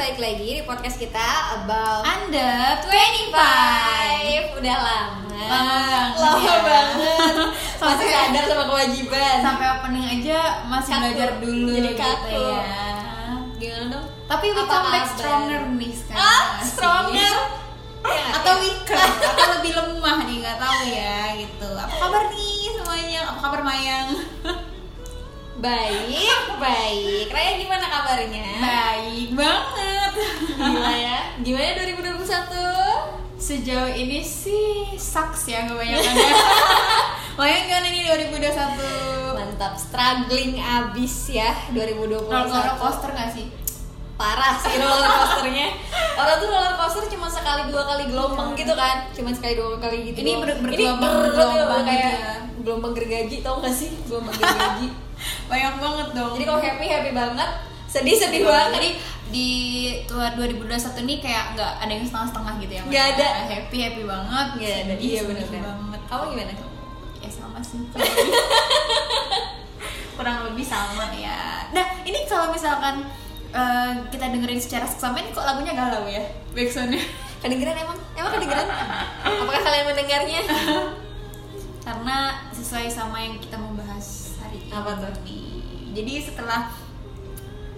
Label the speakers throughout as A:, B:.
A: balik lagi di podcast kita about
B: Anda
A: 25 Udah lama
B: Lama ya.
A: banget Masih sadar sama kewajiban
B: Sampai opening aja masih
A: Kaku.
B: belajar dulu
A: Jadi
B: gitu
A: kaku.
B: ya.
A: Gimana dong?
B: Tapi we
A: Apa
B: come back stronger nih sekarang.
A: Ah, stronger Ya,
B: Atau weaker, atau lebih lemah nih nggak tahu ya gitu. Apa kabar nih semuanya? Apa kabar Mayang?
A: Baik, baik Raya gimana kabarnya?
B: Baik banget.
A: Gila ya Gimana 2021?
B: Sejauh ini sih sucks ya kebanyakan ya. Mayang gimana nih 2021?
A: Mantap, struggling abis ya 2021
B: Roller coaster gak sih?
A: parah sih roller coasternya orang tuh roller coaster cuma sekali dua kali gelombang gitu kan cuma sekali dua kali gitu
B: Ini ber-
A: Ini
B: bergelombang-
A: ber-
B: bergelombang
A: kayak
B: gitu ya.
A: gelombang gergaji tau gak sih gelombang gergaji
B: Banyak banget dong.
A: jadi kalau happy happy banget sedih sedih banget
B: Jadi di tua 2021 ini kayak nggak ada yang setengah-setengah gitu ya.
A: Nggak ada.
B: Happy happy banget.
A: Nggak ada.
B: sedih,
A: Iya, bener-bener.
B: banget.
A: kamu gimana
B: Ya sama sih. Kurang lebih sama ya. Nah ini kalau misalkan eh, kita dengerin secara seksama ini kok lagunya galau ya backsoundnya
A: kedengeran emang emang kedengeran apakah kalian mendengarnya
B: karena sesuai sama yang kita mau.
A: Apa tuh?
B: Jadi setelah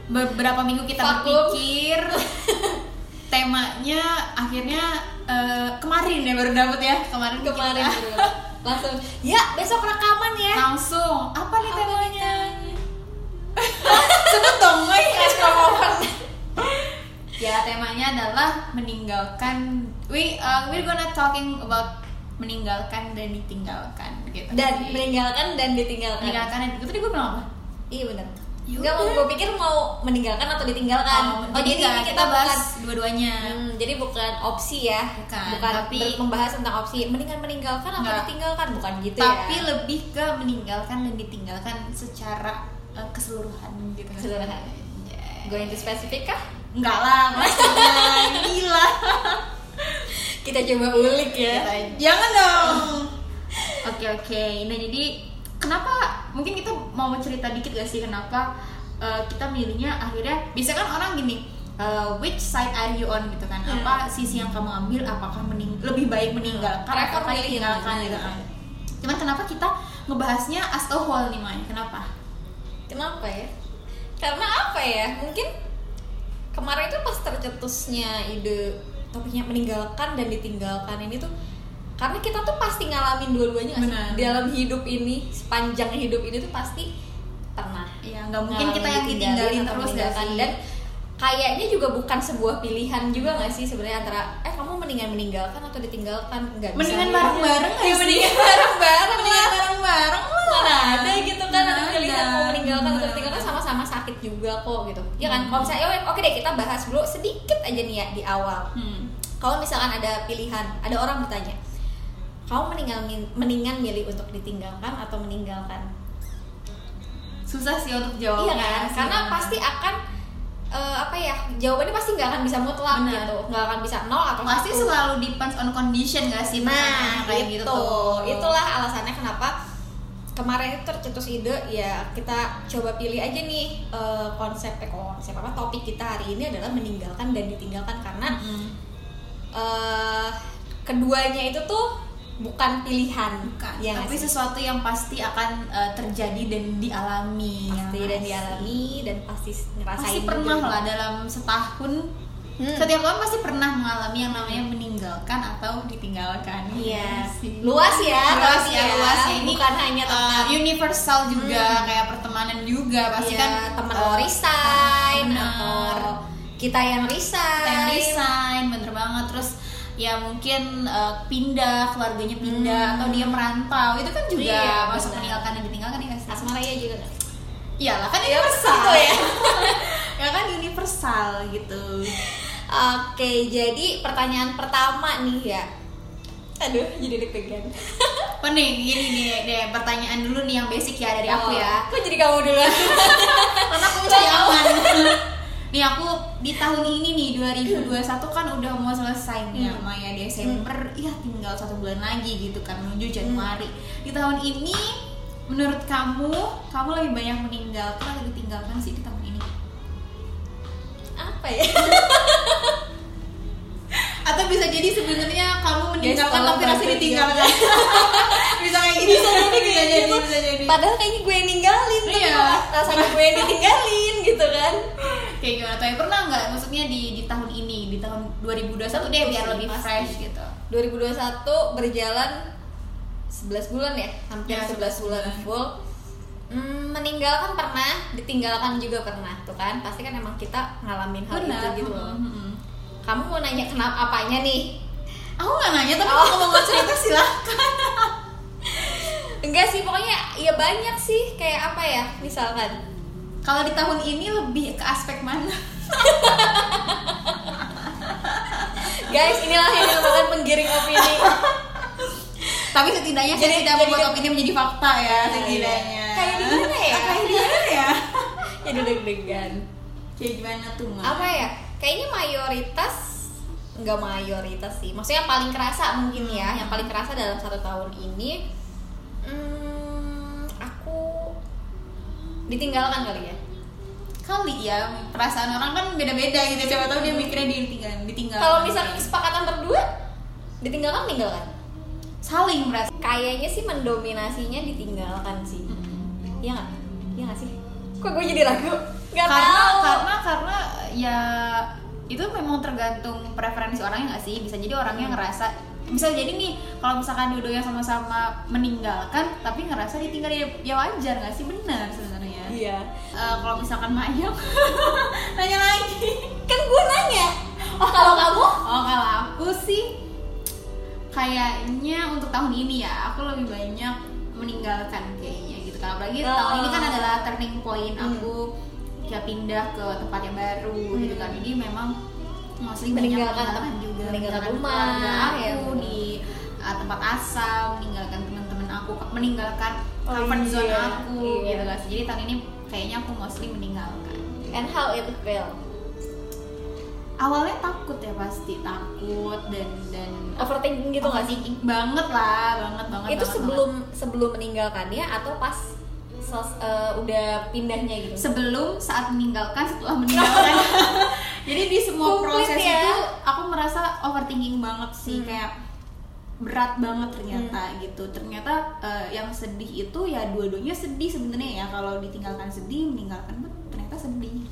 B: beberapa minggu kita
A: Vakum.
B: berpikir temanya akhirnya eh, kemarin ya baru dapet ya kemarin
A: kemarin
B: kita.
A: langsung ya besok rekaman ya.
B: Langsung apa nih
A: Apa
B: temanya? sebut dong
A: promover.
B: ya temanya adalah meninggalkan we uh, we're gonna talking about meninggalkan dan ditinggalkan gitu
A: dan
B: Jadi,
A: meninggalkan dan ditinggalkan
B: meninggalkan itu tadi gue bilang apa
A: Iya benar.
B: Ya
A: Enggak mau gue pikir mau meninggalkan atau ditinggalkan. Oh, jadi,
B: nggak,
A: ini kita,
B: bahas dua-duanya
A: hmm, jadi bukan opsi ya.
B: Bukan,
A: Bukan
B: tapi-
A: membahas tentang opsi mendingan meninggalkan atau
B: Nggak.
A: ditinggalkan bukan gitu
B: tapi
A: ya.
B: lebih ke meninggalkan dan ditinggalkan secara uh, keseluruhan gitu
A: Keseluruhan.
B: Ya.
A: Going to spesifik kah?
B: enggak lah maksudnya gila
A: Kita coba ulik ya.
B: jangan dong oke oke nah jadi kenapa mungkin kita mau cerita dikit gak sih kenapa uh, kita milihnya akhirnya bisa kan orang gini uh, which side are you on gitu kan
A: Hmm.
B: apa sisi yang kamu ambil apakah mening lebih baik meninggalkan
A: Prefer
B: atau
A: milih yang
B: ditinggalkan
A: mana
B: gitu
A: gitu.
B: kan cuman kenapa kita ngebahasnya as a whole nih Mai kenapa
A: Kenapa ya? Karena apa ya? Mungkin kemarin itu pas tercetusnya ide topiknya meninggalkan dan ditinggalkan ini tuh karena kita tuh pasti ngalamin dua-duanya?
B: Benar.
A: dalam hidup ini sepanjang hidup ini tuh pasti pernah.
B: Ya nggak mungkin kita yang ditinggalin terus gak sih?
A: Dan kayaknya juga bukan sebuah pilihan juga nggak sih sebenarnya antara eh kamu mendingan meninggalkan atau ditinggalkan? Nggak bisa.
B: Mendingan
A: milih.
B: bareng-bareng
A: ya mendingan bareng-bareng
B: mendingan
A: lah.
B: bareng-bareng lah.
A: Mana ada gitu kan ada pilihan mau meninggalkan atau ditinggalkan sama-sama sakit juga kok gitu. Ya kan?
B: Hmm.
A: kalau misalnya oke deh kita bahas dulu sedikit aja nih ya di awal.
B: Hmm.
A: kalau misalkan ada pilihan ada orang bertanya kamu mendingan mendingan milih untuk ditinggalkan atau meninggalkan
B: susah sih untuk jawab
A: iya kan karena pasti akan eh, apa ya jawabannya pasti nggak akan bisa mutlak
B: Benar.
A: gitu nggak akan bisa nol atau
B: pasti
A: satu.
B: selalu depends on condition gak sih
A: Nah,
B: kayak
A: itu.
B: gitu tuh
A: Itulah alasannya kenapa kemarin itu tercetus ide ya kita coba pilih aja nih eh, konsep eh, konsep apa topik kita hari ini adalah meninggalkan dan ditinggalkan karena
B: Mm-mm.
A: eh, keduanya itu tuh bukan pilihan
B: Bukan,
A: ya
B: tapi
A: sih?
B: sesuatu yang pasti akan uh, terjadi dan dialami
A: pasti
B: ya
A: dan
B: nggak
A: dialami dan pasti ngerasain
B: pasti pernah
A: gitu.
B: lah dalam setahun
A: Hmm.
B: setiap orang pasti pernah mengalami yang namanya meninggalkan atau ditinggalkan
A: Iya,
B: sih.
A: luas ya,
B: luas
A: tapi
B: ya, luas ya ini
A: bukan hanya
B: uh,
A: tentang
B: universal juga
A: Hmm.
B: kayak pertemanan juga pasti
A: Iya,
B: kan
A: teman
B: uh,
A: resign atau kita yang resign
B: kita yang resign bener banget terus ya mungkin uh, pindah keluarganya pindah
A: Hmm.
B: atau dia merantau itu kan juga
A: Iya,
B: masuk
A: benar.
B: meninggalkan dan ditinggalkan ya nggak sih
A: Asma Raya juga nggak?
B: iyalah kan
A: Iya,
B: universal
A: betul ya.
B: ya kan universal gitu
A: Oke, jadi pertanyaan pertama nih ya. Aduh, jadi deg-degan.
B: nih gini nih deh pertanyaan dulu nih yang basic ya dari aku ya
A: Kok jadi kamu dulu?
B: karena aku mencari aman nih aku di tahun ini nih 2021 kan udah mau selesai nih
A: Hmm.
B: Maya Desember. Ya tinggal satu bulan lagi gitu kan menuju Januari. Di tahun ini menurut kamu kamu lebih banyak meninggalkan atau ditinggalkan sih di tahun ini?
A: Apa ya?
B: bisa jadi sebenarnya kamu meninggalkan tapi rasanya
A: bantu
B: ditinggalkan. bisa kayak gitu
A: bisa jadi
B: bisa
A: kayak
B: jadi
A: gitu.
B: bisa jadi.
A: Padahal kayaknya gue yang ninggalin tapi
B: Iya.
A: rasanya gue yang ditinggalin gitu kan.
B: Kayak gimana? Tuh pernah nggak? Maksudnya di di tahun ini di tahun 2021 deh biar lebih
A: pasti.
B: fresh gitu.
A: 2021 berjalan 11 bulan ya? Hampir
B: Ya,
A: 11
B: 11
A: bulan full. Hmm, meninggalkan pernah ditinggalkan juga pernah tuh kan. Pasti kan emang kita ngalamin hal itu gitu loh. Kamu mau nanya kenapa apanya nih?
B: Aku nggak nanya tapi
A: Oh.
B: kalau mau cerita silahkan
A: enggak sih pokoknya ya banyak sih kayak apa ya misalkan.
B: Kalau di tahun ini lebih ke aspek mana?
A: Guys inilah yang dinamakan penggiring opini.
B: Tapi setidaknya saya
A: Jadi-
B: tidak
A: jadi
B: membuat opini menjadi fakta ya
A: Iya,
B: setidaknya.
A: Kayak di mana ya?
B: Kayak di mana ya?
A: Jadi deg-degan.
B: Kayak gimana tuh Ma?
A: apa ya kayaknya mayoritas nggak mayoritas sih. Maksudnya paling kerasa mungkin ya yang paling kerasa dalam satu tahun ini hmm, aku ditinggalkan kali ya.
B: Kali ya perasaan orang kan beda-beda gitu. Siapa tahu dia mikirnya ditinggal ditinggal
A: kalau misalnya kesepakatan berdua ditinggalkan tinggalkan
B: saling merasa.
A: Kayaknya sih mendominasinya ditinggalkan sih. Iya nggak? Iya nggak sih? Kok gue jadi ragu nggak
B: karena
A: tahu.
B: karena karena ya itu memang tergantung preferensi orangnya nggak sih? Bisa jadi orangnya ngerasa bisa jadi nih kalau misalkan dua-duanya sama-sama meninggalkan tapi ngerasa ditinggal ya, ya wajar nggak sih? Benar sebenarnya.
A: Iya.
B: Eh, kalau misalkan Mayang nanya lagi.
A: Kan gue nanya. Oh kalau kamu?
B: Oh kalau aku sih kayaknya untuk tahun ini ya aku lebih banyak meninggalkan kayaknya gitu kan apalagi
A: Oh.
B: tahun ini kan adalah turning point
A: Hmm.
B: Ya pindah ke tempat yang baru gitu kan. Jadi memang mostly
A: Meninggalkan
B: banyak
A: tem-
B: juga
A: meninggalkan rumah,
B: aku
A: ya,
B: di uh, tempat asal meninggalkan teman-teman aku meninggalkan
A: Oh,
B: comfort zone
A: iya,
B: aku
A: iya.
B: gitu kan. Jadi tahun ini kayaknya aku mostly meninggalkan.
A: And how it feel?
B: Awalnya takut ya pasti takut dan dan
A: overthinking gitu nggak sih?
B: banget lah banget banget
A: itu
B: banget,
A: sebelum sebelum meninggalkannya atau pas sos- eh, udah pindahnya gitu.
B: Sebelum saat meninggalkan setelah meninggalkan. Jadi di semua
A: Komplit
B: proses
A: ya.
B: itu aku merasa overthinking banget sih
A: Hmm.
B: kayak berat banget ternyata gitu. Ternyata eh, yang sedih itu ya dua-duanya sedih sebenarnya ya. Kalau ditinggalkan sedih meninggalkan pun ternyata sedih.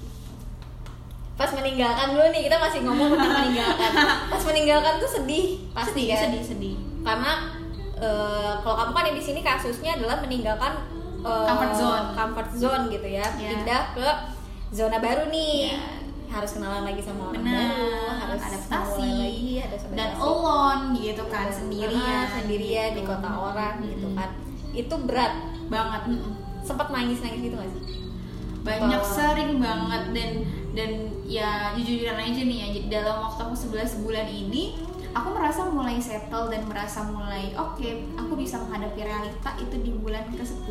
A: Pas meninggalkan dulu nih kita masih ngomong tentang meninggalkan. Pas meninggalkan tuh sedih pasti
B: sedih
A: kan?
B: sedih sedih.
A: Karena eh, kalau kamu kan yang di sini kasusnya adalah meninggalkan eh,
B: Comfort zone.
A: comfort zone gitu ya
B: Ya.
A: pindah ke zona baru nih
B: Ya.
A: harus kenalan lagi sama orang
B: benar
A: baru harus
B: adaptasi
A: lagi
B: dan alone gitu kan sendirian
A: Ah, sendirian di
B: gitu.
A: kota orang gitu
B: Mm-mm.
A: kan itu berat
B: banget mm-mm.
A: sempat nangis nangis gitu gak sih
B: banyak
A: Apa?
B: sering banget dan dan ya jujuran aja nih ya dalam waktu aku 11 bulan ini aku merasa mulai settle dan merasa mulai oke aku bisa menghadapi realita itu di bulan ke 10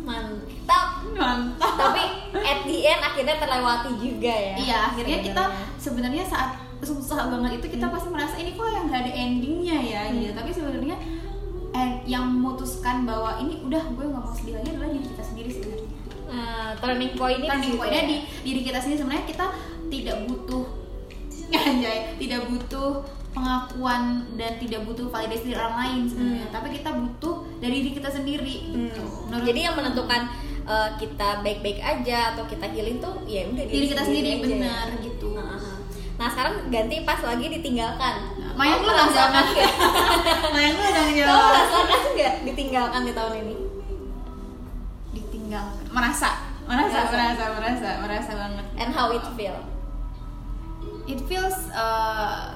A: mantap.
B: Mantap.
A: Tapi at the end akhirnya terlewati juga ya.
B: Iya akhirnya kita
A: sebenarnya.
B: saat susah banget itu kita pasti merasa ini kok yang nggak ada endingnya ya
A: Hmm.
B: gitu. Tapi sebenarnya eh, yang memutuskan bahwa ini udah gue nggak mau sedih lagi adalah diri kita sendiri sebenarnya
A: Nah, turning point ini
B: turning pointnya
A: ya.
B: di diri kita sendiri. Sebenarnya kita tidak butuh anjay tidak butuh pengakuan dan tidak butuh validasi dari orang lain sebenarnya
A: Hmm.
B: tapi kita butuh dari diri kita sendiri gitu.
A: Hmm.
B: Menurut-
A: Jadi yang menentukan uh, kita baik-baik aja atau kita healing tuh ya udah
B: diri kita sendiri
A: aja.
B: benar gitu
A: Nah, nah, sekarang ganti pas lagi ditinggalkan.
B: Nah, Maya
A: Kamu
B: lu
A: merasakan
B: jangan.
A: nggak?
B: Mayang lu udah
A: Kamu
B: ngejawab
A: merasakan nggak ditinggalkan di tahun ini?
B: ditinggal merasa merasa
A: Merasa.
B: merasa merasa merasa banget
A: And how it feel?
B: it feels uh,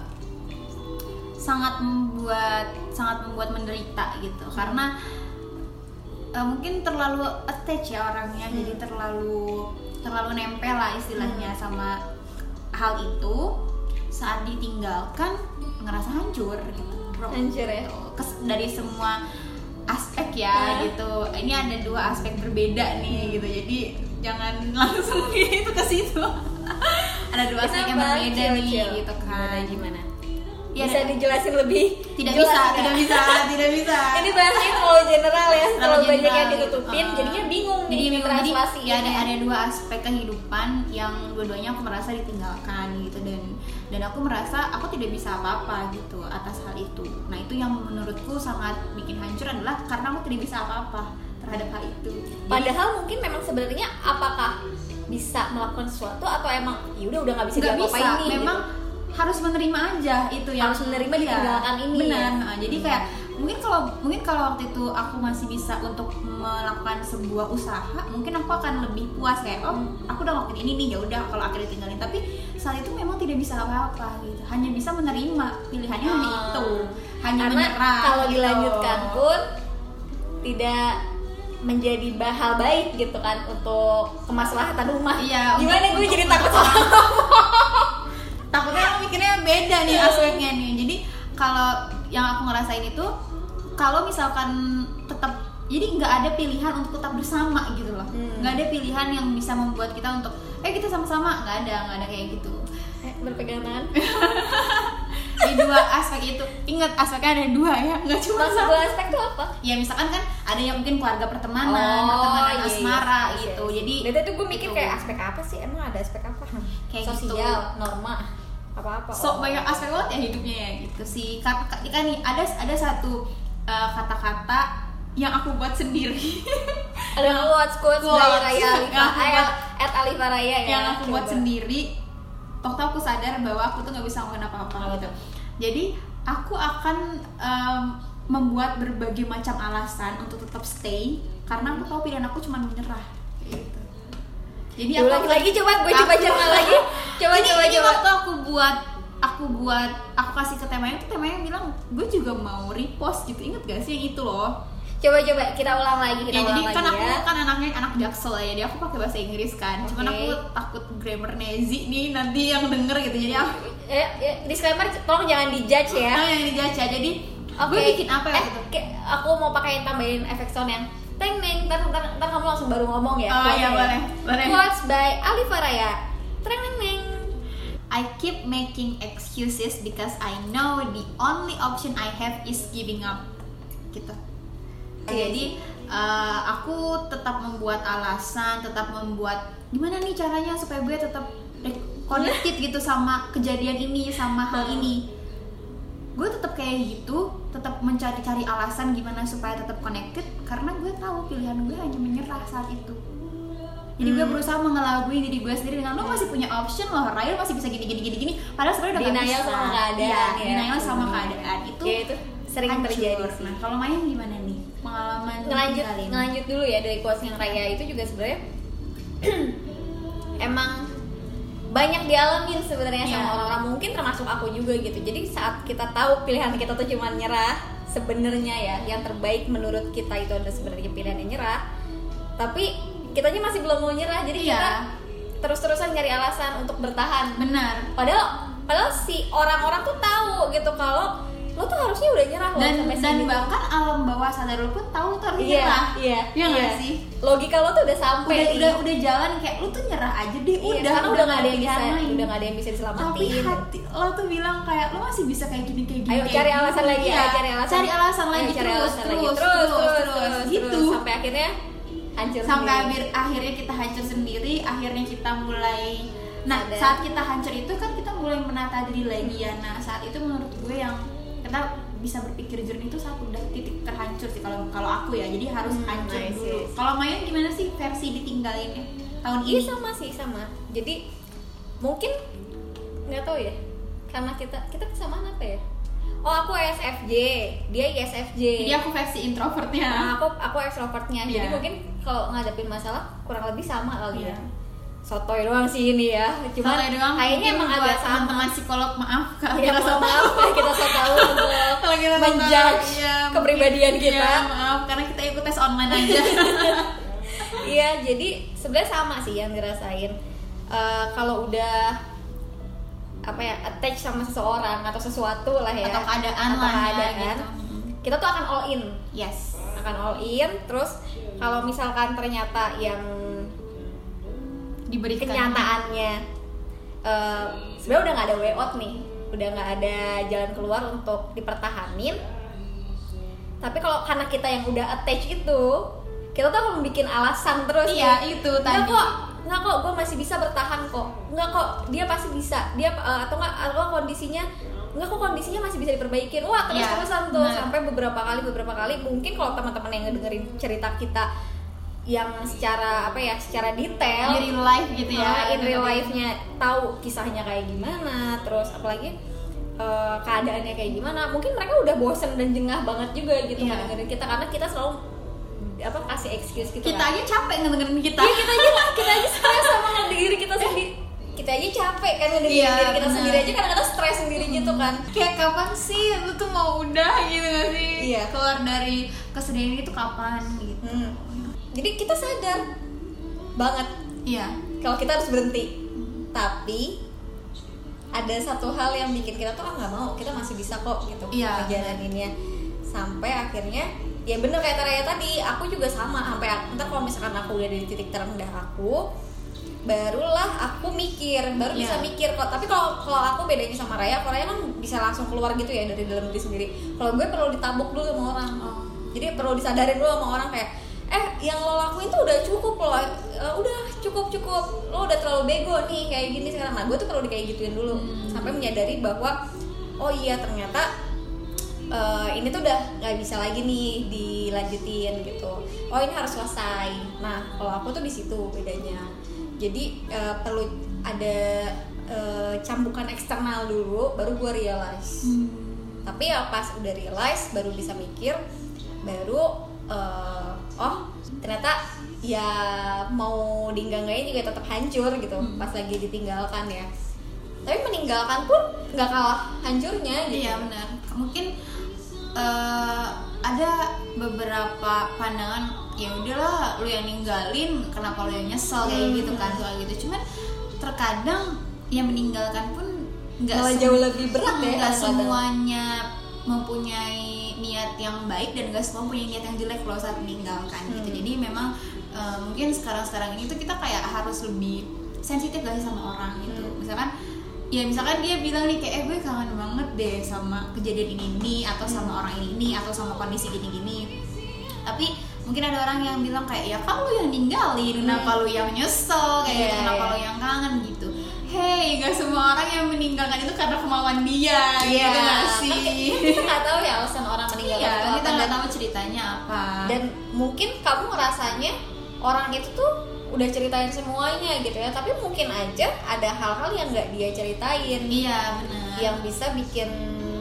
B: sangat membuat sangat membuat menderita gitu karena uh, mungkin terlalu attach ya orangnya
A: Hmm.
B: jadi terlalu terlalu nempel lah istilahnya sama hal itu saat ditinggalkan ngerasa hancur gitu bro
A: Hancur ya?
B: Gitu. Kes- dari semua aspek ya
A: Hah?
B: gitu ini ada dua aspek berbeda nih gitu jadi jangan langsung gitu ke situ ada dua aspek yang berbeda nih gitu
A: Gimana
B: kan
A: gimana?
B: Iya,
A: bisa
B: ada.
A: dijelasin lebih
B: tidak
A: jelas
B: bisa
A: nggak?
B: tidak bisa tidak bisa
A: ini bahasanya terlalu general ya terlalu
B: Terlalu
A: banyak yang
B: general.
A: ditutupin
B: Uh,
A: jadinya bingung
B: jadi bingung jadi ya ada ada dua aspek kehidupan yang dua-duanya aku merasa ditinggalkan gitu dan dan aku merasa aku tidak bisa apa-apa gitu atas hal itu nah itu yang menurutku sangat bikin hancur adalah karena aku tidak bisa apa-apa terhadap hal itu Jadi,
A: padahal mungkin memang sebenarnya apakah bisa melakukan sesuatu atau emang ya udah udah nggak bisa diapa-apain
B: bisa
A: nih
B: memang
A: gitu.
B: Harus menerima aja itu yang
A: Harus menerima
B: Iya,
A: ditinggalkan ini.
B: Benar.
A: Ya.
B: Nah, jadi kayak mungkin kalau mungkin kalau waktu itu aku masih bisa untuk melakukan sebuah usaha mungkin aku akan lebih puas kayak oh aku udah ngelakuin ini nih ya udah kalau akhirnya tinggalin tapi saat itu memang tidak bisa apa-apa gitu. Hanya bisa menerima. Pilihannya hanya
A: Ah.
B: itu. Hanya
A: karena
B: menyerah
A: kalau
B: gitu.
A: dilanjutkan pun tidak menjadi hal baik gitu kan untuk kemaslahatan rumah.
B: Iya,
A: gimana gue jadi takut sama
B: takutnya orang mikirnya beda nih aspeknya nih. Jadi kalau yang aku ngerasain itu kalau misalkan tetap jadi nggak ada pilihan untuk tetap bersama gitu loh.
A: Hmm.
B: nggak ada pilihan yang bisa membuat kita untuk eh kita sama-sama. Nggak ada nggak ada kayak gitu.
A: Eh, berpegangan.
B: Di dua aspek itu. Ingat aspeknya ada dua ya nggak cuma
A: maksud
B: satu.
A: dua aspek itu apa?
B: Ya misalkan kan ada yang mungkin keluarga pertemanan pertemanan
A: iya,
B: asmara
A: iya.
B: gitu.
A: Iya.
B: jadi
A: tadi gue mikir
B: gitu.
A: kayak aspek apa sih? Emang ada aspek apa?
B: Kayak
A: sosial
B: gitu.
A: norma apa apa
B: sok banyak aspek banget ya hidupnya ya gitu sih. Kan kan nih ada ada satu uh, kata-kata yang aku buat sendiri.
A: Ada quotes quotes dari Raya
B: yang
A: Alifa
B: aku
A: eh,
B: buat-
A: at Alifa Raya ya
B: yang aku buat sendiri. Waktu aku sadar bahwa aku tuh nggak bisa ngelakuin apa-apa gitu. Jadi aku akan um, membuat berbagai macam alasan untuk tetap stay karena aku tahu pilihan aku cuma menyerah. Gitu. Jadi
A: Coba lagi, lagi coba gue coba
B: aku-
A: coba lagi. Coba
B: ini,
A: coba
B: ini
A: coba.
B: waktu aku buat aku buat aku kasih ke temanya tuh temanya bilang gue juga mau repost gitu. Inget gak sih yang itu loh?
A: Coba coba kita ulang lagi kita
B: ya jadi
A: ulang
B: kan
A: lagi
B: aku
A: ya.
B: kan anaknya anak jaksel ya jadi aku pakai bahasa Inggris kan. Cuman
A: Oke.
B: aku takut grammar Nezi nih nanti yang denger gitu jadi aku
A: eh, eh, disclaimer tolong jangan dijudge ya.
B: Oh, yang dijudge ya jadi
A: Oke.
B: gue bikin apa ya
A: eh, ke- aku mau pakai tambahin efek sound yang teng neng ntar, ntar, ntar kamu langsung baru ngomong ya
B: Oh, iya,
A: ya.
B: boleh, boleh.
A: quotes by Ali Faraya teng neng neng
B: I keep making excuses because I know the only option I have is giving up gitu jadi uh, aku tetap membuat alasan tetap membuat gimana nih caranya supaya gue tetap connected gitu sama kejadian ini sama hal
A: Hmm.
B: ini gue tetap kayak gitu tetap mencari-cari alasan gimana supaya tetap connected karena gue tahu pilihan gue hanya menyerah saat itu jadi gue
A: Hmm.
B: berusaha mengelabui diri gue sendiri dengan lo masih punya option loh Raya masih bisa gini gini gini gini padahal sebenarnya udah nggak
A: Denial
B: bisa
A: sama keadaan
B: Iya,
A: ya.
B: denial sama
A: Hmm.
B: keadaan itu
A: ya itu sering
B: hancur.
A: terjadi sih
B: nah kalau main gimana nih pengalaman
A: ngelanjut ngelanjut dulu ya dari quotes yang Raya itu juga sebenarnya emang banyak dialamin sebenarnya sama
B: Iya.
A: orang-orang. Mungkin termasuk aku juga gitu. Jadi saat kita tahu pilihan kita tuh cuma nyerah sebenarnya ya yang terbaik menurut kita itu adalah sebenarnya pilihan yang nyerah. Tapi kitanya masih belum mau nyerah jadi
B: Iya.
A: kita terus-terusan nyari alasan untuk bertahan.
B: Benar.
A: Padahal padahal si orang-orang tuh tahu gitu kalau lo tuh harusnya udah nyerah loh
B: dan
A: sampai
B: dan
A: sini.
B: bahkan alam bawah sadar lo pun tahu lo tuh harus
A: iya
B: nyerah
A: iya
B: Iya nggak sih?
A: logika lo tuh udah sampai
B: udah udah udah jalan kayak lu tuh nyerah aja deh
A: Iya,
B: udah
A: karena udah nggak ada yang bisa
B: lain.
A: udah nggak ada yang bisa diselamatin
B: tapi hati lo tuh bilang kayak lo masih bisa kayak gini kayak gini
A: ayo
B: kayak
A: cari
B: gini.
A: alasan lagi ayo cari alasan
B: cari alasan
A: Ayo
B: lagi
A: cari
B: terus,
A: alasan
B: terus,
A: lagi.
B: terus,
A: terus terus
B: terus,
A: terus
B: gitu
A: terus. sampai akhirnya hancur
B: sampai akhir akhirnya kita hancur sendiri akhirnya kita mulai nah saat kita hancur itu kan kita mulai menata diri lagi ya nah saat itu menurut gue yang kita bisa berpikir jernih itu saat udah titik terhancur sih kalau kalau aku ya. Jadi harus
A: Hmm,
B: hancur
A: see,
B: dulu.
A: see.
B: kalau Maya gimana sih versi ditinggalinnya tahun
A: iya
B: ini?
A: sama sih sama. Jadi mungkin nggak tahu ya. Karena kita kita kesamaan apa ya? Oh aku ISFJ dia ISFJ
B: jadi aku versi introvertnya.
A: Nah, aku aku extrovertnya. Jadi
B: Iya.
A: mungkin kalau ngadepin masalah kurang lebih sama kali ya.
B: Iya.
A: Sotoy doang sih ini ya.
B: Doang
A: kayaknya emang agak sama.
B: teman-teman psikolog maaf kalau
A: Ya,
B: kita so
A: maaf ya kita so tahu
B: kalau kita
A: menjudge
B: iya,
A: kepribadian
B: mungkin-
A: kita.
B: iya, maaf karena kita ikut tes online aja.
A: Iya, jadi sebenarnya sama sih yang dirasain. Eh, kalau udah apa ya attach sama seseorang atau sesuatu lah ya.
B: Atau keadaan
A: atau
B: lah ya,
A: keadaan,
B: gitu.
A: Kita tuh akan all in.
B: Yes.
A: Akan all in terus kalau misalkan ternyata yang
B: diberikan.
A: Kenyataannya. Eh, sebenarnya udah nggak ada way out nih. Udah nggak ada jalan keluar untuk dipertahanin. Tapi kalau karena kita yang udah attach itu kita tuh akan bikin alasan terus
B: Iya,
A: nih.
B: itu
A: Nggak
B: tadi.
A: kok nggak kok gue masih bisa bertahan kok. Nggak kok dia pasti bisa. Dia eh, atau nggak atau kondisinya nggak kok kondisinya masih bisa diperbaikin wah terus
B: Iya,
A: terusan tuh sampai beberapa kali beberapa kali. Mungkin kalau teman-teman yang ngedengerin cerita kita yang secara apa ya secara detail
B: Di real life gitu ya.
A: uh, in real life-nya tahu kisahnya kayak gimana terus apalagi uh, keadaannya kayak gimana mungkin mereka udah bosen dan jengah banget juga gitu
B: Iya.
A: ngedengerin kita karena kita selalu apa kasih excuse gitu
B: Kita
A: kan.
B: aja capek ngedengerin kita.
A: Iya, kita aja kita aja stres sama diri kita sendiri kita aja capek kan ngedengerin
B: Iya,
A: diri kita
B: benar.
A: sendiri aja kadang-kadang stres sendiri gitu kan
B: Kayak kapan sih lu tuh mau udah gitu gak sih?
A: Iya.
B: Keluar dari kesedihan itu kapan gitu.
A: Hmm. Jadi kita sadar banget
B: Iya.
A: kalau kita harus berhenti tapi ada satu hal yang bikin kita tuh ah nggak mau kita masih bisa kok gitu
B: Iya.
A: ngejalaninnya sampai akhirnya ya bener kayak Taraya tadi aku juga sama sampai ntar kalau misalkan aku udah di titik terendah aku barulah aku mikir baru bisa
B: Iya.
A: mikir kok tapi kalau kalau aku bedanya sama Raya kalau Raya kan bisa langsung keluar gitu ya dari dalam diri sendiri kalau gue perlu ditabuk dulu sama orang
B: Oh.
A: jadi perlu disadarin dulu sama orang kayak eh yang lo lakuin tuh udah cukup lo Eh, udah cukup cukup. Lo udah terlalu bego nih kayak gini sekarang. Nah gue tuh perlu di kayak gituin dulu.
B: Hmm.
A: sampai menyadari bahwa oh iya ternyata eh, ini tuh udah nggak bisa lagi nih dilanjutin gitu. Oh ini harus selesai. Nah kalau aku tuh di situ bedanya. Jadi eh, perlu ada eh, cambukan eksternal dulu baru gue realize.
B: Hmm.
A: tapi ya pas udah realize baru bisa mikir baru eh, oh ternyata ya mau diingganggain juga tetap hancur gitu
B: Hmm.
A: pas lagi ditinggalkan ya tapi meninggalkan pun nggak kalah hancurnya gitu
B: Iya benar. Mungkin eh, ada beberapa pandangan ya udahlah lu yang ninggalin kenapa lu yang nyesel kayak
A: Hmm.
B: gitu kan soal gitu. Cuman terkadang yang meninggalkan pun nggak
A: jauh lebih berat ya
B: nggak
A: kadang-kadang.
B: semuanya mempunyai niat yang baik dan nggak semua punya niat yang jelek loh saat meninggalkan gitu.
A: Hmm.
B: Jadi memang eh, mungkin sekarang-sekarang ini tuh kita kayak harus lebih sensitif gak sih sama orang gitu.
A: Hmm.
B: Misalkan ya misalkan dia bilang nih kayak eh gue kangen banget deh sama kejadian ini ini atau sama
A: Hmm.
B: orang ini ini atau sama kondisi gini gini tapi mungkin ada orang yang bilang kayak ya kan lu yang ninggalin kenapa lu yang nyesel kayak
A: Iya,
B: gitu, kenapa
A: iya.
B: lu yang kangen gitu hey gak semua orang yang meninggalkan itu karena kemauan dia
A: Iya,
B: gitu gak
A: kan
B: sih?
A: kita nggak tahu ya alasan orang meninggalkan
B: iya kita nggak tahu ceritanya apa.
A: Dan mungkin kamu ngerasanya orang itu tuh udah ceritain semuanya gitu ya tapi mungkin aja ada hal-hal yang nggak dia ceritain.
B: Iya benar.
A: Yang bisa bikin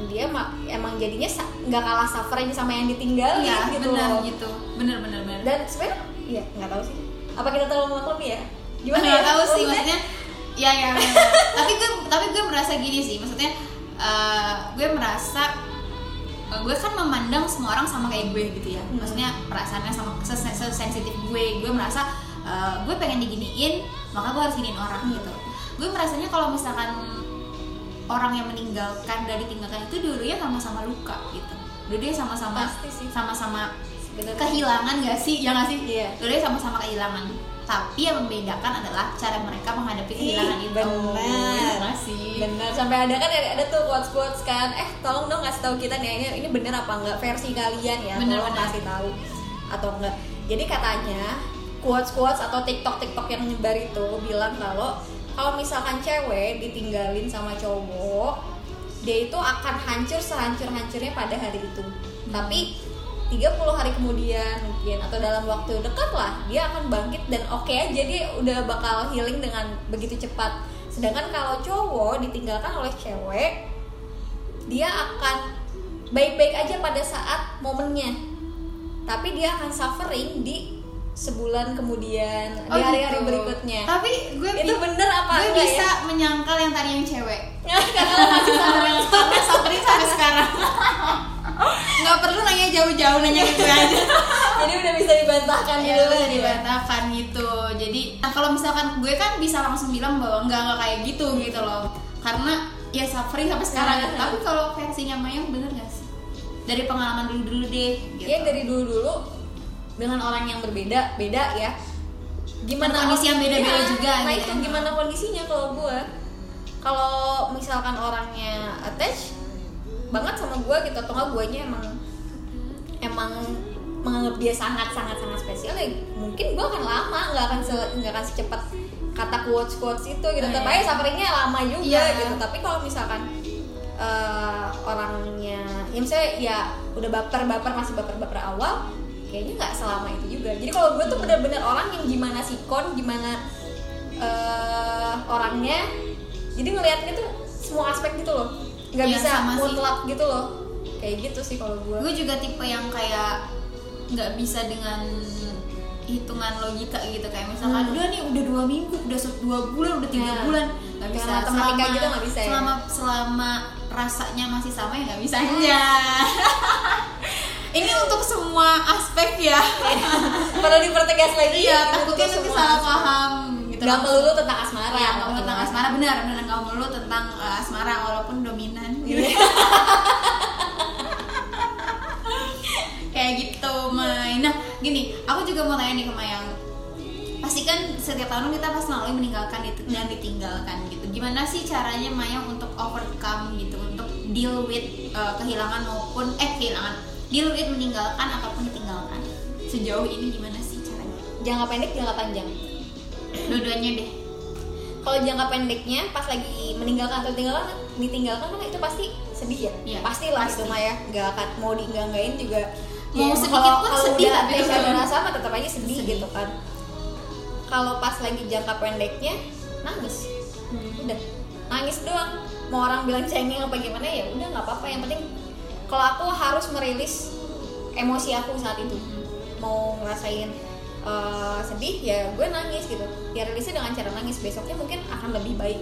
A: dia ma- emang jadinya nggak kalah suffering sama yang ditinggalin
B: iya
A: gitu
B: benar gitu. Benar benar benar.
A: Dan sebenarnya iya nggak tahu sih. Apa kita terlalu memaklumi ya? Gimana
B: nggak
A: ya?
B: tahu sih maksudnya ya ya tapi gue tapi gue merasa gini sih. Maksudnya eh, gue merasa eh, gue kan memandang semua orang sama kayak gue gitu ya.
A: Hmm.
B: maksudnya perasaannya sama sensitif gue. Gue merasa eh, gue pengen diginiin maka gue harus giniin orang
A: Hmm.
B: gitu gue merasanya kalau misalkan orang yang meninggalkan dan ditinggalkan itu dulunya sama-sama luka gitu. Dulunya sama-sama sama-sama kehilangan gak sih? Ya gak sih?
A: Iya.
B: dulunya sama-sama kehilangan tapi yang membedakan adalah cara mereka menghadapi kehilangan
A: Ih,
B: itu.
A: benar.
B: Iya nggak sih
A: benar. Sampai ada kan ada, ada tuh quotes quotes kan eh tolong dong kasih tahu kita nih ini ini bener apa enggak? Versi kalian ya
B: Bener,
A: tolong
B: bener.
A: kasih tahu atau enggak. Jadi katanya quotes quotes atau tiktok tiktok yang nyebar itu bilang kalau kalau misalkan cewek ditinggalin sama cowok dia itu akan hancur sehancur hancurnya pada hari itu. Tapi 30 hari kemudian mungkin atau dalam waktu dekat lah dia akan bangkit dan oke aja dia udah bakal healing dengan begitu cepat. Sedangkan kalau cowok ditinggalkan oleh cewek dia akan baik-baik aja pada saat momennya. Tapi dia akan suffering di sebulan kemudian di hari-hari
B: gitu.
A: berikutnya.
B: Tapi gue
A: itu bener apa
B: gue
A: enggak
B: bisa
A: ya?
B: menyangkal yang tadi yang cewek.
A: Karena masih suffering
B: sampai sekarang nggak perlu nanya jauh-jauh nanya gue aja
A: jadi udah bisa dibantahkan
B: ya
A: dulu
B: bisa
A: ya.
B: dibantahkan gitu jadi nah, kalau misalkan gue kan bisa langsung bilang bahwa nggak nggak kayak gitu gitu loh karena ya suffering sampai sekarang
A: Nah.
B: tapi kalau versinya Mayang bener gak sih dari pengalaman dulu dulu deh gitu.
A: ya dari dulu dulu dengan orang yang berbeda beda ya gimana
B: Dan kondisi yang beda-beda
A: Iya,
B: juga
A: nah
B: gitu.
A: itu gimana kondisinya kalau gue kalau misalkan orangnya attach banget sama gue gitu atau nggak guanya emang emang menganggap dia sangat sangat sangat spesial ya mungkin gue akan lama nggak akan se nggak akan secepat kata quotes quotes itu gitu
B: Oh,
A: tapi
B: iya.
A: aja sufferingnya lama juga
B: Iya.
A: gitu tapi kalau misalkan eh, orangnya ya misalnya ya udah baper baper masih baper baper awal kayaknya nggak selama itu juga jadi kalau gue tuh bener-bener orang yang gimana sikon gimana eh, orangnya jadi ngelihatnya tuh semua aspek gitu loh nggak
B: Iya,
A: bisa
B: sama sih.
A: mutlak gitu loh. Kayak gitu sih kalau gue
B: gue juga tipe yang kayak nggak bisa dengan hitungan logika gitu. Kayak misalkan
A: Hmm.
B: udah nih udah dua minggu udah dua bulan udah tiga
A: Ya.
B: bulan. Nggak bisa.
A: Matematika gitu nggak bisa ya?
B: selama selama rasanya masih sama ya nggak bisa. Aja ini untuk semua aspek ya.
A: Perlu dipertegas lagi.
B: Iya
A: itu
B: takutnya nanti salah paham
A: nggak melulu tentang asmara
B: Iya, nggak melulu tentang asmara. benar benar. Nggak melulu tentang uh, asmara walaupun dominan. Gitu. Kayak gitu Mai. Nah gini aku juga mau tanya nih ke Mayang pasti kan setiap tahun kita pasti selalu meninggalkan itu dan ditinggalkan gitu. Gimana sih caranya Mayang untuk overcome gitu untuk deal with uh, kehilangan maupun eh kehilangan deal with meninggalkan ataupun ditinggalkan? Sejauh ini gimana sih caranya?
A: Jangka pendek jangka panjang
B: dua-duanya deh.
A: Kalau jangka pendeknya pas lagi meninggalkan atau ditinggalkan ditinggalkan kan itu pasti sedih ya?
B: Iya,
A: pasti lah
B: pasti.
A: itu mah ya nggak akan mau dienggak-enggain juga.
B: Mau
A: ya,
B: sedikit
A: kalau-
B: pun
A: kalau
B: sedih
A: udah
B: tapi
A: rasa mah tetap aja sedih,
B: Sedih.
A: gitu kan. Kalau pas lagi jangka pendeknya nangis. Udah. Nangis doang. Mau orang bilang cengeng apa gimana ya udah nggak apa-apa. Yang penting kalau aku harus merilis emosi aku saat itu. Mau ngerasain eh, sedih ya gue nangis gitu. Ya rilisnya dengan cara nangis. Besoknya mungkin akan lebih baik.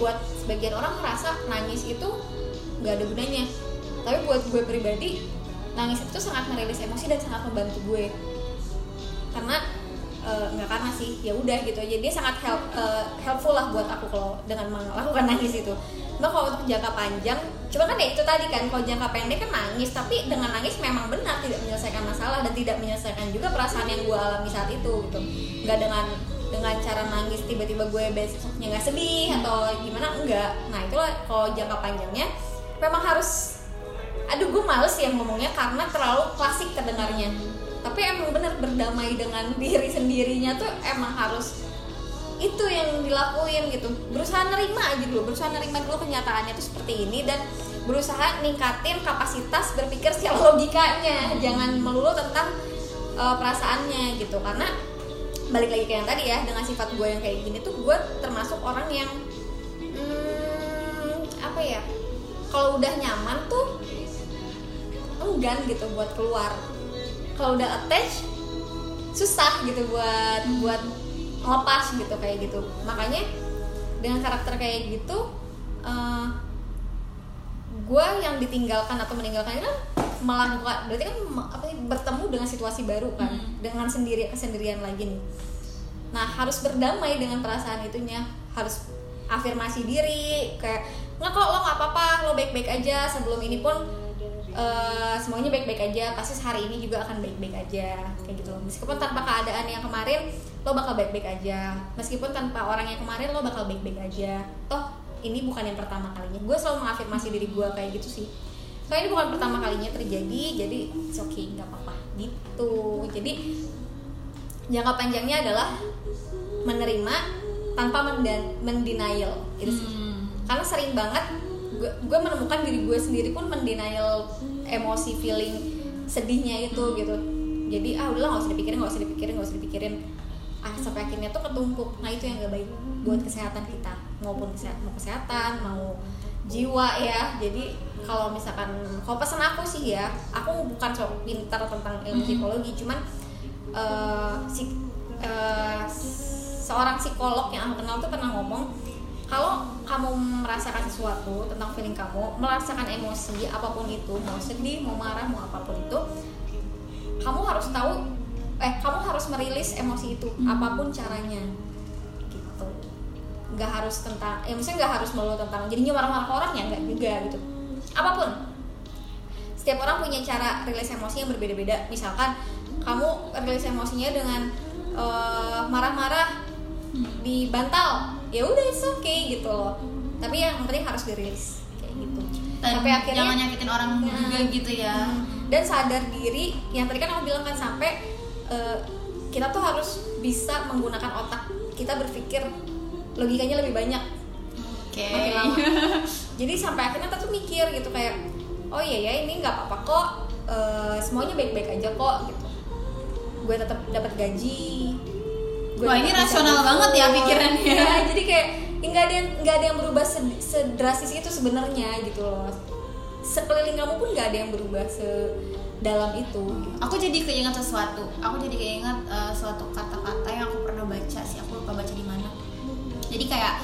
A: Buat sebagian orang ngerasa nangis itu nggak ada gunanya. Tapi buat gue pribadi nangis itu sangat merilis emosi dan sangat membantu gue. Karena eh, nggak karena sih. Ya udah gitu aja. Dia sangat help, eh, helpful lah buat aku kalau dengan melakukan nangis itu. Cuma kalau untuk jangka panjang cuma kan ya itu tadi kan kalau jangka pendek kan nangis tapi dengan nangis memang benar tidak menyelesaikan masalah dan tidak menyelesaikan juga perasaan yang gue alami saat itu gitu. Nggak dengan dengan cara nangis tiba-tiba gue besoknya nggak sedih atau gimana enggak nah itulah kalau jangka panjangnya memang harus aduh gue males ya ngomongnya karena terlalu klasik terdengarnya. Tapi emang bener berdamai dengan diri sendirinya tuh emang harus itu yang dilakuin gitu. Berusaha nerima aja dulu berusaha nerima dulu kenyataannya tuh seperti ini dan berusaha ningkatin kapasitas berpikir secara logikanya. Jangan melulu tentang uh, perasaannya gitu. Karena balik lagi ke yang tadi ya dengan sifat gue yang kayak gini tuh gue termasuk orang yang hmm, apa ya kalau udah nyaman tuh enggan gitu buat keluar. Kalau udah attach susah gitu buat buat ngelepas gitu kayak gitu. Makanya dengan karakter kayak gitu eh, gue yang ditinggalkan atau meninggalkan itu kan melakukan berarti kan apa sih bertemu dengan situasi baru kan
B: Hmm.
A: dengan sendiri kesendirian lagi nih. Nah harus berdamai dengan perasaan itunya. Harus afirmasi diri kayak nggak kok lo nggak apa-apa lo baik-baik aja sebelum ini pun eh, semuanya baik-baik aja. Pasti hari ini juga akan baik-baik aja. Kayak gitu. Meskipun tanpa keadaan yang kemarin lo bakal baik-baik aja. Meskipun tanpa orang yang kemarin lo bakal baik-baik aja. Toh ini bukan yang pertama kalinya. Gue selalu mengafirmasi diri gue kayak gitu sih. So ini bukan pertama kalinya terjadi jadi it's okay nggak apa-apa. Gitu. Jadi jangka panjangnya adalah menerima tanpa mendenial. Itu sih.
B: Hmm.
A: karena sering banget gue, gue menemukan diri gue sendiri pun mendenial emosi feeling sedihnya itu gitu. Jadi ah udahlah nggak usah dipikirin nggak usah dipikirin nggak usah dipikirin. Ah sampai akhirnya tuh ketumpuk. Nah itu yang gak baik buat kesehatan kita maupun kesehatan mau kesehatan mau jiwa ya. Jadi kalau misalkan kalau pesan aku sih ya aku bukan sok pintar tentang ilmu psikologi cuman eh, si eh, seorang psikolog yang aku kenal tuh pernah ngomong kalau kamu merasakan sesuatu tentang feeling kamu merasakan emosi apa pun itu mau sedih mau marah mau apa pun itu kamu harus tahu eh kamu harus merilis emosi itu
B: Hmm.
A: apa pun caranya. Gitu. Nggak harus tentang ya misalnya nggak harus melulu tentang jadinya marah-marah ke orang ya nggak juga gitu. Apa pun. Setiap orang punya cara rilis emosi yang berbeda-beda. Misalkan kamu rilis emosinya dengan eh, marah-marah di bantal ya udah it's okay gitu loh. Tapi yang penting harus dirilis kayak gitu. Sampai akhirnya
B: jangan nyakitin orang
A: Nah,
B: juga gitu ya.
A: Hmm. dan sadar diri yang tadi kan aku bilang kan sampai eh, kita tuh harus bisa menggunakan otak kita berpikir logikanya lebih banyak. Makin lama. Jadi sampai akhirnya kita tuh mikir gitu kayak oh iya ya ini nggak apa-apa kok eh, semuanya baik-baik aja kok gitu. Gue tetap dapat gaji
B: Wah, ini rasional banget. ya pikirannya.
A: Iya, jadi kayak nggak ada yang nggak ada yang berubah sed- sedrastis itu sebenarnya gitu loh. Sekeliling kamu pun nggak ada yang berubah sedalam itu. Gitu.
B: aku jadi keinget sesuatu. Aku jadi keinget eh, suatu kata-kata yang aku pernah baca sih. Aku lupa baca di mana. Jadi kayak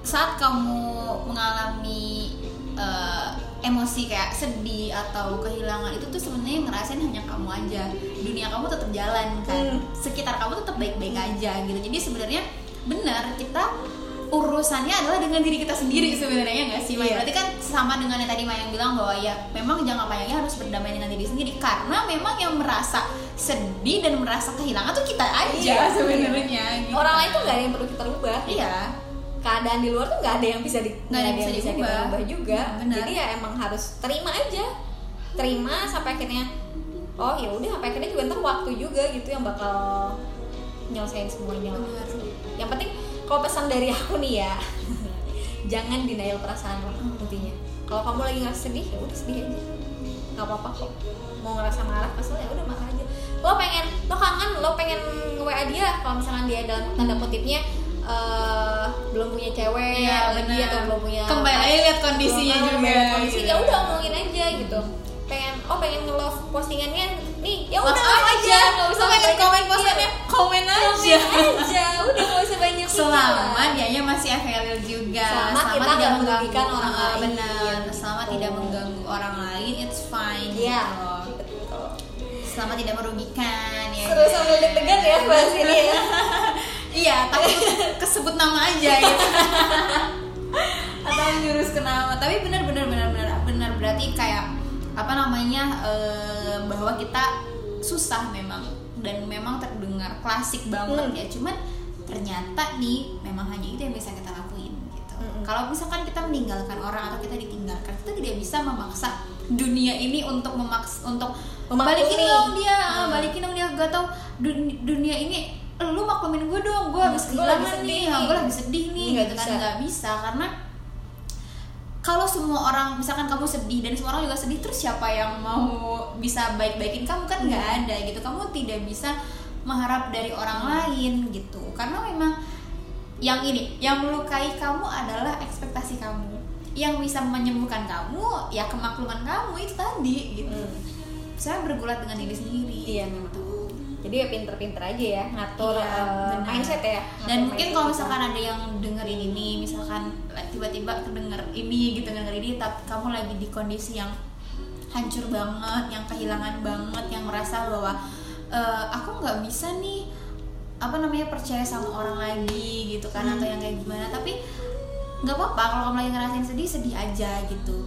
B: saat kamu mengalami eh, emosi kayak sedih atau kehilangan itu tuh sebenarnya ngerasain hanya kamu aja dunia kamu tetap jalan kan
A: Hmm.
B: sekitar kamu tetap baik-baik aja gitu jadi sebenarnya benar kita urusannya adalah dengan diri kita sendiri sebenarnya nggak sih Maya? Berarti kan sama dengan yang tadi Maya bilang bahwa ya memang jangka panjangnya harus berdamai dengan diri sendiri karena memang yang merasa sedih dan merasa kehilangan tuh kita aja
A: Iya,
B: sebenarnya. gitu.
A: orang lain tuh nggak ada yang perlu kita rubah
B: Iya.
A: Keadaan di luar tuh nggak ada yang bisa di
B: Nggak ada yang bisa
A: kita
B: diubah.
A: rubah juga
B: Hmm, benar.
A: jadi ya emang harus terima aja terima sampai akhirnya oh ya udah sampai akhirnya juga ntar waktu juga gitu yang bakal nyelesain semuanya lah.
B: Benar.
A: yang penting kalau pesan dari aku nih ya jangan denial perasaan lo
B: Hmm.
A: intinya kalau kamu lagi nggak sedih ya udah sedih aja nggak apa-apa kok mau ngerasa marah kesel ya udah marah aja lo pengen lo kangen lo pengen nge WA dia kalau misalkan dia dalam tanda kutipnya eh, belum punya cewek
B: Iya,
A: lagi
B: benar.
A: atau belum punya
B: Kembali lagi lihat kondisinya
A: belum-
B: juga,
A: lihat kondisi
B: gitu.
A: ya udah omongin aja gitu pengen oh pengen nge-love postingannya nih ya udah
B: Love
A: love aja nggak usah
B: pengen komen posannya komen aja.
A: Komen aja udah nggak usah banyak
B: Selama dianya masih available juga.
A: Selama kita
B: tidak mengganggu
A: orang
B: Ah,
A: lain.
B: Benar. Selama
A: Gitu.
B: tidak mengganggu orang lain, it's fine.
A: Iya,
B: gitu. Selama tidak merugikan ya.
A: Seru sambil deg-degan ya bahas ini ya.
B: Iya, takut kesebut nama aja gitu. Atau menjurus ke nama. Tapi benar benar benar benar benar berarti kayak apa namanya eh, bahwa kita susah memang dan memang terdengar klasik banget
A: Hmm.
B: ya. Cuman ternyata nih memang hanya itu yang bisa kita lakuin gitu.
A: Mm-mm.
B: Kalau misalkan kita meninggalkan orang atau kita ditinggalkan, kita tidak bisa memaksa dunia ini untuk memaks untuk
A: Memaklumi.
B: balikin dong dia,
A: Hmm.
B: balikin dong dia gak tau dun- dunia ini lu maklumin gue dong, gue habis kehilangan
A: sedih
B: nih,
A: nih.
B: gue lagi sedih nih,
A: Nggak
B: gitu kan
A: bisa.
B: nggak bisa karena kalau semua orang misalkan kamu sedih dan semua orang juga sedih terus siapa yang mau bisa baik-baikin kamu kan nggak
A: Hmm.
B: ada gitu kamu tidak bisa mengharap dari orang lain gitu karena memang yang ini yang melukai kamu adalah ekspektasi kamu yang bisa menyembuhkan kamu ya kemakluman kamu itu tadi gitu
A: Hmm.
B: saya bergulat dengan diri sendiri
A: Iya memang. Jadi ya pinter-pinter aja ya ngatur
B: Iya, benar.
A: mindset ya.
B: dan
A: Ngatur
B: mungkin
A: mindset
B: kalau
A: kita.
B: misalkan ada yang dengerin ini misalkan tiba-tiba kedenger ini gitu denger ini tapi kamu lagi di kondisi yang hancur banget yang kehilangan banget yang merasa bahwa "Eh, aku nggak bisa nih apa namanya percaya sama orang lagi gitu kan
A: Hmm.
B: atau yang kayak gimana tapi nggak apa-apa kalau kamu lagi ngerasain sedih sedih aja gitu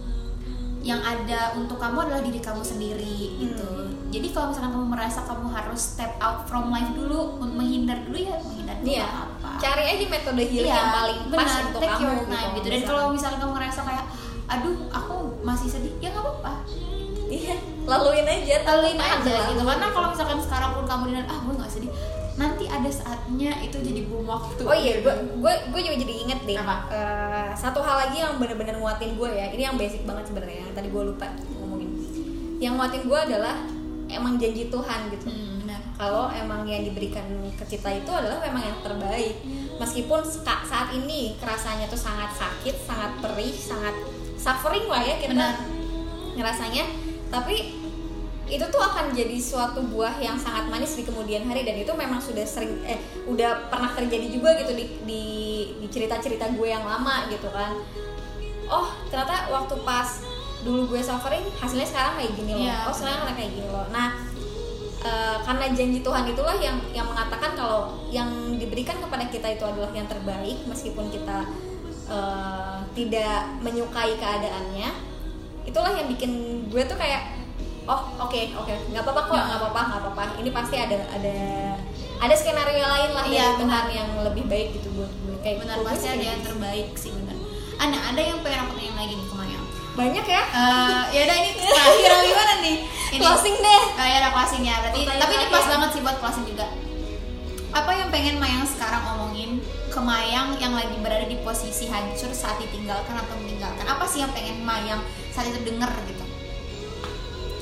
B: yang ada untuk kamu adalah diri kamu sendiri gitu
A: Hmm.
B: jadi kalau misalkan kamu merasa kamu harus step out from life dulu untuk menghindar dulu ya menghindar dulu
A: Iya.
B: nggak apa
A: Cari aja metode healing yang paling pas
B: benar,
A: untuk
B: take
A: kamu
B: your time gitu. Dan kalau misalkan kamu ngerasa kayak, aduh, aku masih sedih, ya nggak apa-apa.
A: iya, laluin aja,
B: Laluin
A: tetap
B: aja gitu. Karena kalau misalkan sekarang pun kamu dengan ah gue nggak sedih, nanti ada saatnya itu jadi bom waktu.
A: Oh iya, gue gue gue juga jadi inget deh.
B: Apa?
A: Eh, satu hal lagi yang bener-bener nguatin gue ya. Ini yang basic banget sebenarnya. Yang tadi gue lupa ngomongin. Yang nguatin gue adalah emang janji Tuhan gitu.
B: Hmm.
A: Kalau emang yang diberikan ke kita itu adalah memang yang terbaik. Meskipun ska- saat ini kerasanya tuh sangat sakit, sangat perih, sangat suffering lah ya kita
B: Benar.
A: ngerasanya. Tapi itu tuh akan jadi suatu buah yang sangat manis di kemudian hari dan itu memang sudah sering eh udah pernah terjadi juga gitu di di, di cerita-cerita gue yang lama gitu kan. Oh ternyata waktu pas dulu gue suffering hasilnya sekarang kayak gini loh.
B: Iya,
A: oh sekarang kayak gini loh. Nah eh, karena janji Tuhan itulah yang yang mengatakan kalau yang diberikan kepada kita itu adalah yang terbaik meskipun kita eh, tidak menyukai keadaannya. Itulah yang bikin gue tuh kayak oh oke oke. Nggak apa-apa kok
B: Ya.
A: nggak apa-apa nggak apa-apa. Ini pasti ada ada ada skenario lain lah
B: Iya,
A: dari Tuhan yang lebih baik gitu buat gue. Kayak
B: Benar pasti ada yang
A: gitu.
B: terbaik sih benar. ada ada yang pengen aku tanya lagi nih ke Mayang
A: banyak ya?
B: Eh, ya udah ini terakhir gimana nih? Ini.
A: Closing deh.
B: Eh, ya ada closingnya berarti
A: Pertanyaan
B: tapi ini pas
A: terakhir.
B: banget sih buat closing juga. Apa yang pengen Mayang sekarang omongin ke Mayang yang lagi berada di posisi hancur saat ditinggalkan atau meninggalkan? Apa sih yang pengen Mayang saat itu denger gitu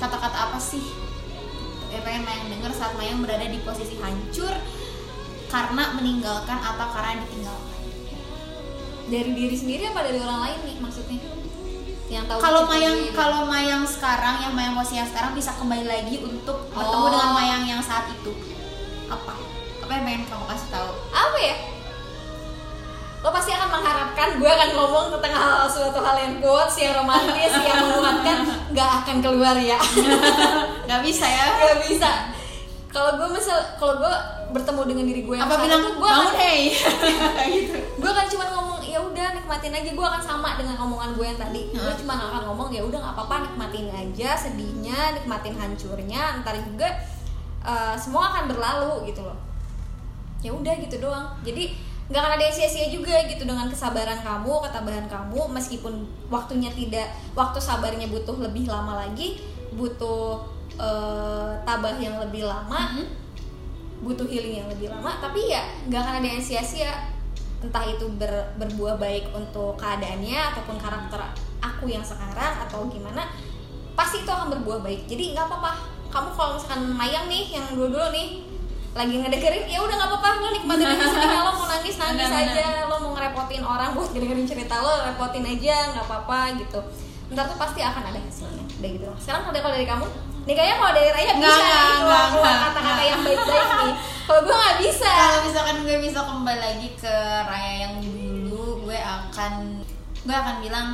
B: kata-kata apa sih? Yang pengen Mayang denger saat Mayang berada di posisi hancur karena meninggalkan atau karena ditinggalkan?
A: Dari diri sendiri apa dari orang lain nih maksudnya? Yang tahu
B: kalau Mayang kalau Mayang sekarang yang Mayang posisi yang sekarang bisa kembali lagi untuk bertemu
A: Oh.
B: dengan Mayang yang saat itu. Apa? Apa yang pengen kamu kasih tahu?
A: Apa ya lo pasti akan mengharapkan gue akan ngomong tentang hal suatu hal yang quotes yang romantis yang menguatkan. Nggak akan keluar ya.
B: Nggak bisa ya.
A: Nggak bisa. Kalau gue misal kalau gue bertemu dengan diri gue yang
B: apa bilang
A: gue
B: bangun
A: akan,
B: hey gitu.
A: Gue akan cuma ngomong ya udah nikmatin aja. Gue akan sama dengan omongan gue yang tadi. Gue
B: Hmm.
A: cuma akan ngomong ya udah nggak apa-apa nikmatin aja sedihnya nikmatin hancurnya. Ntar juga eh, semua akan berlalu gitu loh. Ya udah gitu doang. Jadi nggak akan ada sia-sia juga gitu dengan kesabaran kamu ketabahan kamu. Meskipun waktunya tidak waktu sabarnya butuh lebih lama lagi butuh eh, tabah yang lebih lama
B: Mhm.
A: butuh healing yang lebih lama. Tapi ya nggak akan ada yang sia-sia. Entah itu ber- berbuah baik untuk keadaannya ataupun karakter aku yang sekarang atau gimana pasti itu akan berbuah baik. Jadi nggak apa-apa. Kamu kalau misalkan mayang nih yang dulu-dulu nih lagi ngedengerin ya udah nggak apa-apa. Lo nikmatin aja nangis nangis
B: Benar-benar.
A: aja lo mau ngerepotin orang buat dengerin cerita lo repotin aja nggak apa-apa gitu. Ntar tuh pasti akan ada hasilnya udah gitu. Sekarang kalau dari kamu? Nih kayaknya kalau dari Raya bisa nih
B: nggak,
A: keluar
B: nggak, nggak,
A: kata-kata yang baik-baik nih. Kalau gue nggak bisa.
B: Kalau misalkan gue bisa kembali lagi ke Raya yang dulu gue akan gue akan bilang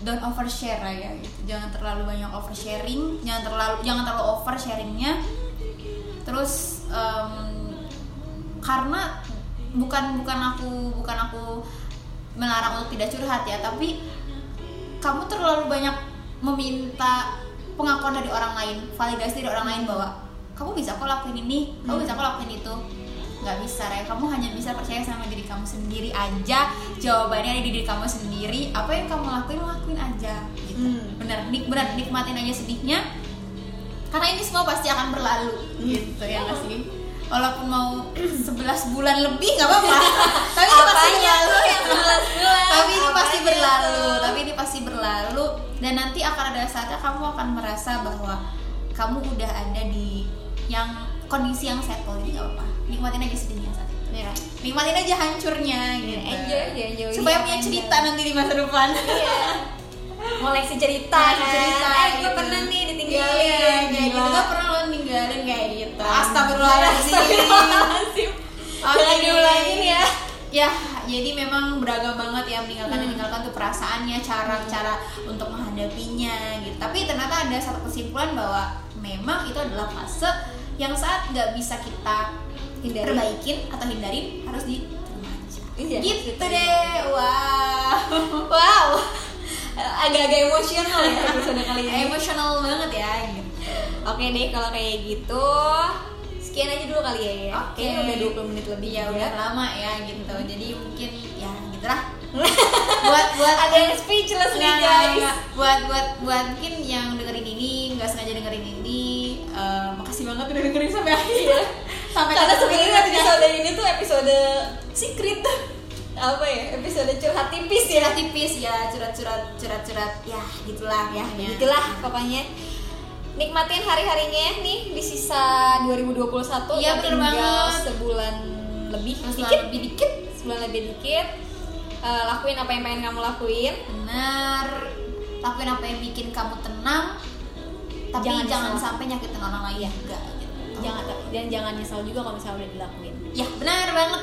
B: don't overshare Raya gitu. Jangan terlalu banyak oversharing jangan terlalu jangan terlalu over sharingnya terus em, karena bukan bukan aku bukan aku melarang untuk tidak curhat ya tapi kamu terlalu banyak meminta pengakuan dari orang lain validasi dari orang lain bahwa kamu bisa kok lakuin ini kamu
A: Hmm.
B: bisa kok lakuin itu. Nggak bisa ya kamu hanya bisa percaya sama diri kamu sendiri aja. Jawabannya ada di diri kamu sendiri. Apa yang kamu lakuin lakuin aja gitu.
A: Hmm.
B: bener nik bener nikmatin aja sedihnya. Karena ini semua pasti akan berlalu gitu ya nggak sih walaupun mau 11 bulan lebih nggak apa-apa. Tapi ini pasti berlalu.
A: yang 11 bulan?
B: tapi ini pasti berlalu. tapi ini pasti berlalu. Dan nanti akan ada saatnya kamu akan merasa bahwa kamu udah ada di yang kondisi yang settle. Ini nggak apa-apa. Nikmatin aja sedihnya saat itu.
A: Ya
B: nikmatin aja hancurnya gitu.
A: Enjoy aja enjoy
B: supaya
A: Iya,
B: punya
A: enjoy.
B: cerita nanti di masa depan.
A: Iya ngoleksi cerita kan
B: cerita,
A: eh gue
B: gitu.
A: pernah nih ditinggalin
B: Iya, kayak gitu
A: Gila.
B: Gak pernah lo ninggalin kayak gitu Astagfirullahaladzim
A: Astagfirullahaladzim
B: Oke.
A: Jangan diulangin ya
B: Ya, jadi memang beragam banget ya meninggalkan
A: Hmm.
B: meninggalkan tuh perasaannya, cara-cara untuk menghadapinya gitu. Tapi ternyata ada satu kesimpulan bahwa memang itu adalah fase yang saat nggak bisa kita
A: Hindari.
B: perbaikin atau hindarin harus aja.
A: Iya,
B: gitu
A: diterima.
B: deh. Wow.
A: wow agak-agak emosional ya episode kali ini
B: Emosional banget ya gitu.
A: oke deh kalau kayak gitu sekian aja dulu kali ya ya
B: Oke.
A: Kayaknya udah 20 menit lebih juga.
B: udah lama ya gitu. Jadi mungkin ya gitu lah. buat buat
A: ada yang speechless nih guys
B: nggak. buat buat buat mungkin yang dengerin ini nggak sengaja dengerin ini eh, makasih banget udah dengerin sampai akhir
A: Iya.
B: sampai
A: karena sebenarnya
B: ya.
A: episode ini tuh episode secret apa ya? Episode curhat tipis ya.
B: Curhat tipis ya. Curhat-curhat curhat-curhat ya gitulah
A: ya.
B: Pokoknya.
A: begitulah pokoknya. Nikmatin hari-harinya nih di sisa 2021
B: Iya,
A: yang
B: bener
A: tinggal
B: banget.
A: sebulan lebih.
B: Sebulan
A: dikit
B: lebih.
A: dikit. Sebulan lebih dikit. Eh, lakuin apa yang pengen kamu lakuin.
B: Benar lakuin apa yang bikin kamu tenang. Tapi
A: Jangan
B: jangan,
A: nyesel.
B: sampai nyakitin orang lain. Juga gitu.
A: jangan dan jangan nyesel juga kalau misalnya udah dilakuin.
B: Ya benar banget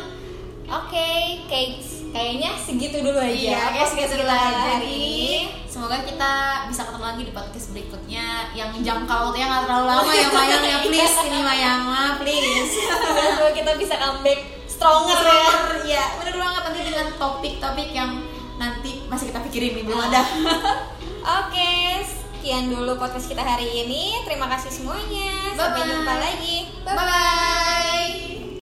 A: oke kayak kayaknya segitu dulu aja
B: Iya,
A: podcast
B: segitu dulu aja
A: hari ini
B: Semoga kita bisa ketemu lagi di podcast berikutnya yang jangka waktunya nggak terlalu lama ya Mayang ya please ini Mayang please.
A: semoga kita bisa comeback stronger ya
B: ya bener banget nanti dengan topik-topik yang nanti masih kita pikirin nih belum
A: Ah.
B: ada.
A: Oke, sekian dulu podcast kita hari ini. Terima kasih semuanya. Sampai
B: Bye-bye.
A: jumpa lagi.
B: Bye bye.